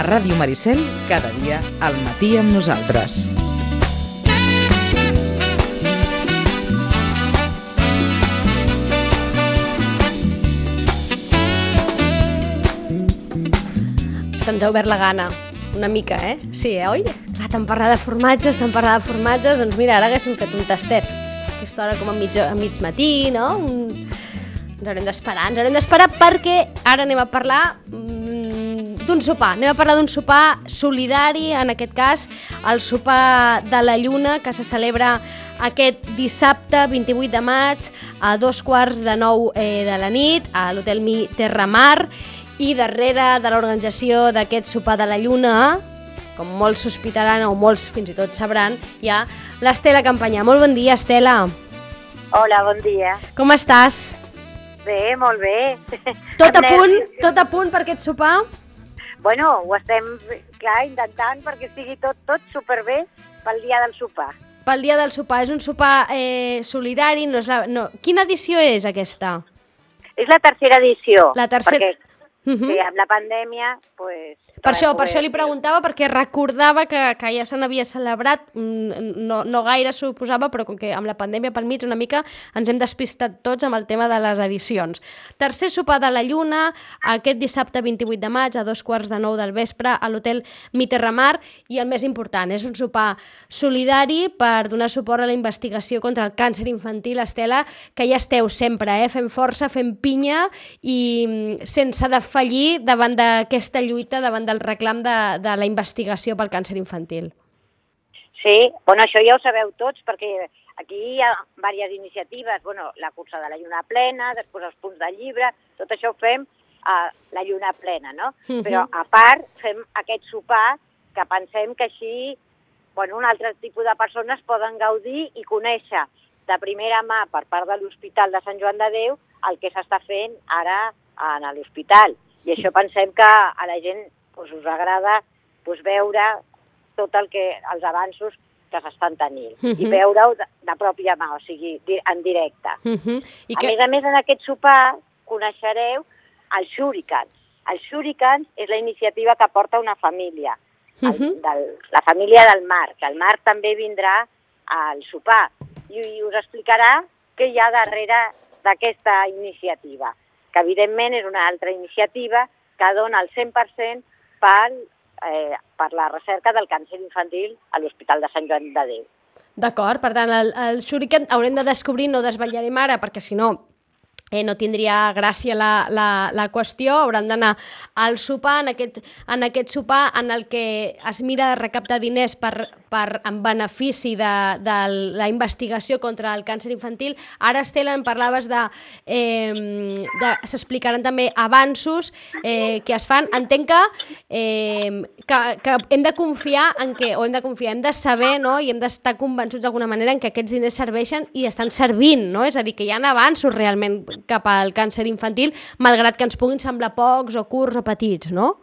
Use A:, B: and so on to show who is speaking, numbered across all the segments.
A: A Ràdio Maricel, cada dia, al matí amb nosaltres.
B: Se'ns ha obert la gana, una mica, eh? Sí, eh, oi? Clar, tant parlar de formatges, tant parlar de formatges, doncs mira, ara haguéssim fet un tastet. Aquesta hora com a mig, a mig matí, no? Un... Ens haurem d'esperar, ens haurem d'esperar perquè ara anem a parlar mm, d'un sopar. Anem a parlar d'un sopar solidari, en aquest cas, el sopar de la Lluna, que se celebra aquest dissabte 28 de maig a dos quarts de nou eh, de la nit a l'Hotel Mi Terramar i darrere de l'organització d'aquest sopar de la Lluna, com molts sospitaran o molts fins i tot sabran, hi ha l'Estela Campanyà. Molt bon dia, Estela.
C: Hola, bon dia.
B: Com estàs?
C: Bé, molt bé.
B: Tot a punt, tot a punt per aquest sopar?
C: Bueno, ho estem, clar, intentant perquè estigui tot, tot superbé pel dia del sopar.
B: Pel dia del sopar. És un sopar eh, solidari. No és la, no. Quina edició és aquesta?
C: És la tercera edició.
B: La tercera-
C: Perquè,
B: Uh -huh.
C: sí, amb la pandèmia, pues...
B: Per això, per això li preguntava, perquè recordava que, que ja se n'havia celebrat, mm, no, no gaire suposava, però com que amb la pandèmia pel mig una mica ens hem despistat tots amb el tema de les edicions. Tercer sopar de la Lluna, aquest dissabte 28 de maig, a dos quarts de nou del vespre, a l'hotel Miterramar, i el més important, és un sopar solidari per donar suport a la investigació contra el càncer infantil, Estela, que ja esteu sempre, eh? fent força, fent pinya i mm, sense defallir davant d'aquesta lluita, davant del reclam de, de la investigació pel càncer infantil.
C: Sí, bueno, això ja ho sabeu tots, perquè aquí hi ha diverses iniciatives, bueno, la cursa de la lluna plena, després els punts de llibre, tot això ho fem a la lluna plena, no?
B: Mhm.
C: Però a part fem aquest sopar que pensem que així bueno, un altre tipus de persones poden gaudir i conèixer de primera mà per part de l'Hospital de Sant Joan de Déu el que s'està fent ara en l'hospital. I això pensem que a la gent doncs, us agrada doncs, veure tot el que, els avanços que s'estan tenint
B: Mhm.
C: i veure-ho de, de pròpia mà, o sigui, en directe.
B: Uh -huh. I
C: A
B: que...
C: més a més, en aquest sopar coneixereu els Shurikans. Els Shurikans és la iniciativa que porta una família, el,
B: Mhm.
C: del, la família del Marc. El Marc també vindrà al sopar i, i us explicarà què hi ha darrere d'aquesta iniciativa, que evidentment és una altra iniciativa que dona el 100% per, eh, per la recerca del càncer infantil a l'Hospital de Sant Joan de Déu.
B: D'acord, per tant, el, el shuriken haurem de descobrir, no desvetllarem ara, perquè si no eh, no tindria gràcia la, la, la qüestió, hauran d'anar al sopar, en aquest, en aquest sopar en el que es mira de recaptar diners per, per, en benefici de, de la investigació contra el càncer infantil. Ara, Estela, en parlaves de... Eh, de S'explicaran també avanços eh, que es fan. Entenc que, eh, que, que hem de confiar en que, o hem de confiar, hem de saber no? i hem d'estar convençuts d'alguna manera en que aquests diners serveixen i estan servint, no? És a dir, que hi ha avanços realment cap al càncer infantil, malgrat que ens puguin semblar pocs o curts o petits, no?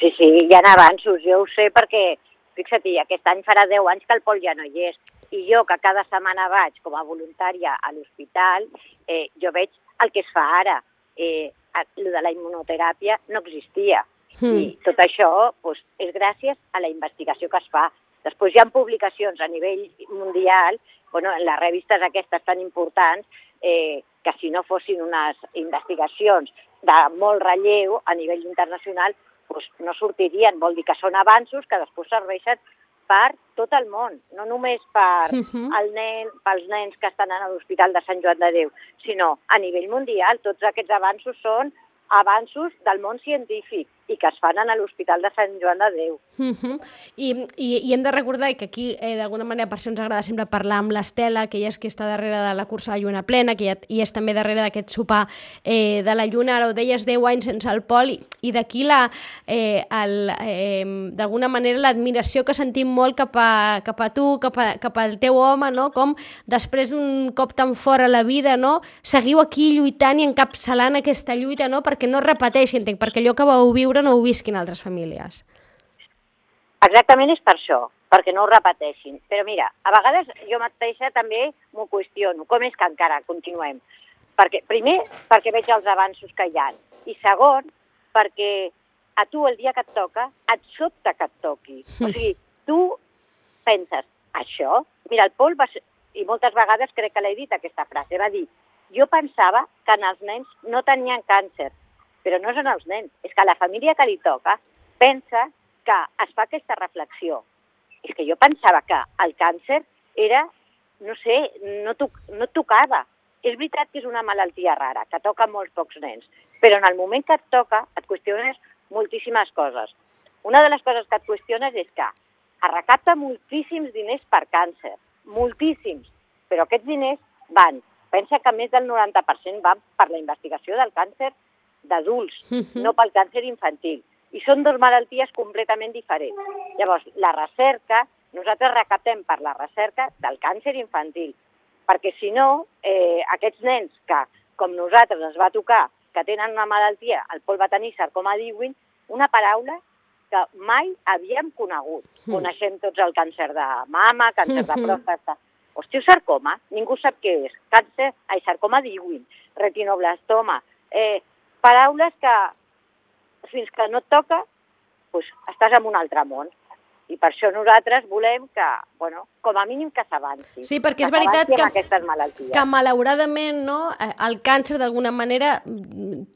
C: Sí, sí, hi ha avanços, jo ho sé perquè, fixa't, aquest any farà 10 anys que el Pol ja no hi és, i jo que cada setmana vaig com a voluntària a l'hospital, eh, jo veig el que es fa ara. Eh, el de la immunoteràpia no existia.
B: Hmm.
C: I tot això doncs, és gràcies a la investigació que es fa. Després hi ha publicacions a nivell mundial, bueno, en les revistes aquestes tan importants, eh, que si no fossin unes investigacions de molt relleu a nivell internacional, doncs no sortirien. Vol dir que són avanços que després serveixen per tot el món, no només per
B: Mhm.
C: el nen, pels nens que estan a l'Hospital de Sant Joan de Déu, sinó a nivell mundial. Tots aquests avanços són avanços del món científic i que es fan a l'Hospital de Sant Joan de Déu.
B: Uh -huh. I, i, I hem de recordar que aquí, eh, d'alguna manera, per això ens agrada sempre parlar amb l'Estela, que ella és qui està darrere de la cursa de la Lluna Plena, que ella, i és també darrere d'aquest sopar eh, de la Lluna, ara ho deies, 10 anys sense el pol, i, i d'aquí la, eh, eh, d'alguna manera l'admiració que sentim molt cap a, cap a tu, cap, a, cap al teu home, no? com després d'un cop tan fort a la vida, no? seguiu aquí lluitant i encapçalant aquesta lluita, no? perquè no repeteixi, entenc, perquè allò que vau viure no ho visquin altres famílies.
C: Exactament és per això, perquè no ho repeteixin. Però mira, a vegades jo mateixa també m'ho qüestiono. Com és que encara continuem? Perquè, primer, perquè veig els avanços que hi ha. I segon, perquè a tu el dia que et toca, et sobta que et toqui. O sigui, tu penses, això? Mira, el Pol va ser, i moltes vegades crec que l'he dit aquesta frase, va dir, jo pensava que en els nens no tenien càncer, però no són els nens, és que la família que li toca pensa que es fa aquesta reflexió. És que jo pensava que el càncer era, no sé, no, to no tocava. És veritat que és una malaltia rara, que toca molts pocs nens, però en el moment que et toca et qüestiones moltíssimes coses. Una de les coses que et qüestiones és que es recapta moltíssims diners per càncer, moltíssims, però aquests diners van, pensa que més del 90% van per la investigació del càncer d'adults, uh -huh. no pel càncer infantil. I són dues malalties completament diferents. Llavors, la recerca, nosaltres recaptem per la recerca del càncer infantil, perquè si no, eh, aquests nens que, com nosaltres ens va tocar, que tenen una malaltia, el Pol va tenir sarcoma d'Ewing, una paraula que mai havíem conegut. Mm. Coneixem tots el càncer de mama, càncer de pròstata. Osteosarcoma, ningú sap què és. Càncer, ai, sarcoma d'Ewing, retinoblastoma. Eh, paraules que fins que no et toca, pues, estàs en un altre món. I per això nosaltres volem que, bueno, com a mínim que s'avanci.
B: Sí, perquè és veritat que,
C: aquestes malalties.
B: que malauradament no, eh, el càncer d'alguna manera,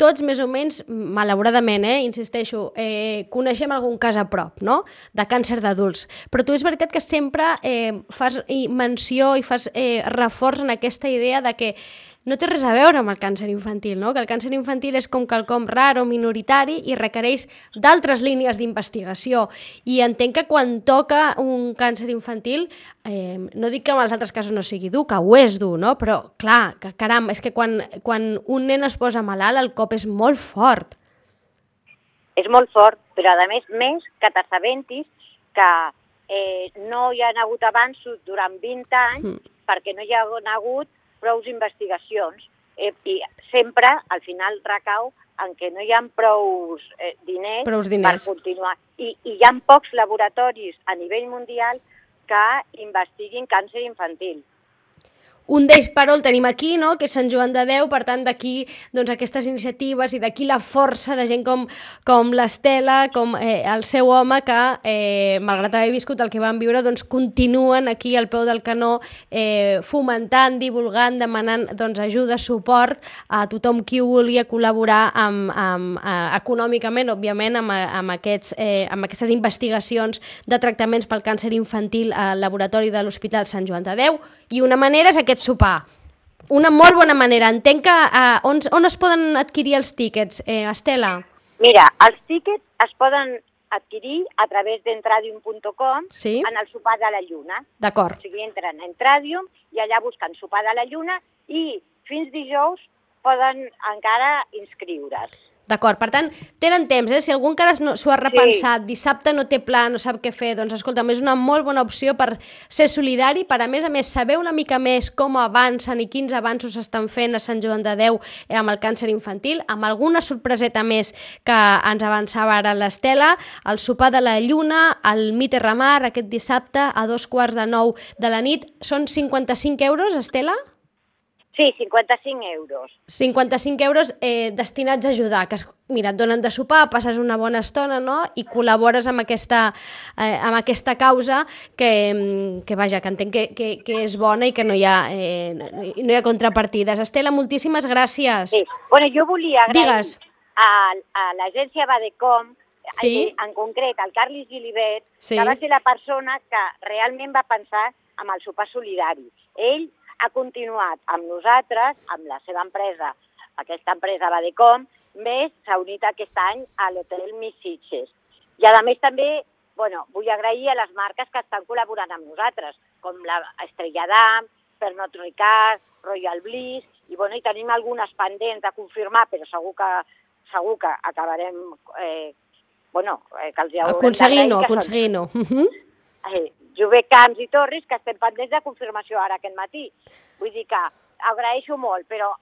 B: tots més o menys, malauradament, eh, insisteixo, eh, coneixem algun cas a prop, no?, de càncer d'adults. Però tu és veritat que sempre eh, fas menció i fas eh, reforç en aquesta idea de que no té res a veure amb el càncer infantil, no? que el càncer infantil és com quelcom rar o minoritari i requereix d'altres línies d'investigació. I entenc que quan toca un càncer infantil, eh, no dic que en els altres casos no sigui dur, que ho és dur, no? però clar, que caram, és que quan, quan un nen es posa malalt el cop és molt fort.
C: És molt fort, però a més, més que t'assabentis que eh, no hi ha hagut avanços durant 20 anys mm. perquè no hi ha hagut prous investigacions eh, i sempre al final recau en què no hi ha prou eh, diners,
B: prous diners
C: per continuar. I, I hi ha pocs laboratoris a nivell mundial que investiguin càncer infantil.
B: Un d'ells, però, el tenim aquí, no? que és Sant Joan de Déu, per tant, d'aquí doncs, aquestes iniciatives i d'aquí la força de gent com, com l'Estela, com eh, el seu home, que, eh, malgrat haver viscut el que van viure, doncs, continuen aquí al peu del canó eh, fomentant, divulgant, demanant doncs, ajuda, suport a tothom qui volia col·laborar amb, amb, eh, econòmicament, òbviament, amb, amb, aquests, eh, amb aquestes investigacions de tractaments pel càncer infantil al laboratori de l'Hospital Sant Joan de Déu. I una manera és aquest aquest sopar? Una molt bona manera. Entenc que uh, on, on es poden adquirir els tíquets, eh, Estela?
C: Mira, els tíquets es poden adquirir a través d'entradium.com
B: sí?
C: en el sopar de la lluna.
B: D'acord.
C: O sigui, entren a Entradium i allà busquen sopar de la lluna i fins dijous poden encara inscriure's.
B: D'acord, per tant, tenen temps, eh? Si algú encara no, s'ho ha repensat, sí. dissabte no té pla, no sap què fer, doncs escolta'm, és una molt bona opció per ser solidari, per a més a més saber una mica més com avancen i quins avanços s'estan fent a Sant Joan de Déu eh, amb el càncer infantil, amb alguna sorpreseta més que ens avançava ara l'Estela, el sopar de la lluna, el Mite Ramar, aquest dissabte a dos quarts de nou de la nit. Són 55 euros, Estela?
C: Sí, 55 euros.
B: 55 euros eh, destinats a ajudar, que mira, et donen de sopar, passes una bona estona no? i col·labores amb aquesta, eh, amb aquesta causa que, que, vaja, que entenc que, que, que és bona i que no hi ha, eh, no hi ha contrapartides. Estela, moltíssimes gràcies.
C: Sí. Bueno, jo volia agrair
B: Digues.
C: a, a l'agència Badecom,
B: sí?
C: en, en concret al Carles Gilibert,
B: sí.
C: que va ser la persona que realment va pensar amb el sopar solidari. Ell ha continuat amb nosaltres, amb la seva empresa, aquesta empresa Badecom, més s'ha unit aquest any a l'hotel Miss Sitges. I a més també bueno, vull agrair a les marques que estan col·laborant amb nosaltres, com la Estrella d'Am, Pernod Ricard, Royal Bliss, i, bueno, i tenim algunes pendents de confirmar, però segur que, segur que acabarem... Eh, bueno, eh, que els hi
B: Aconseguint-ho, aconseguint-ho.
C: Són... Eh, Jové Camps i Torres, que estem pendents de confirmació ara aquest matí. Vull dir que agraeixo molt, però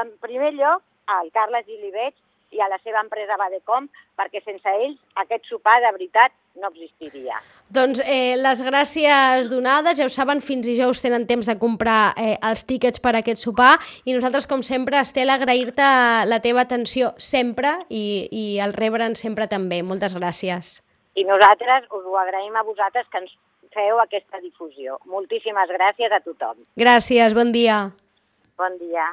C: en primer lloc al Carles Gilibets i a la seva empresa Badecom, perquè sense ells aquest sopar de veritat no existiria.
B: Doncs eh, les gràcies donades, ja ho saben, fins dijous tenen temps de comprar eh, els tíquets per a aquest sopar i nosaltres, com sempre, Estela, agrair-te la teva atenció sempre i, i el rebre'n sempre també. Moltes gràcies.
C: I nosaltres us ho agraïm a vosaltres que ens feu aquesta difusió. Moltíssimes gràcies a tothom.
B: Gràcies, bon dia.
C: Bon dia.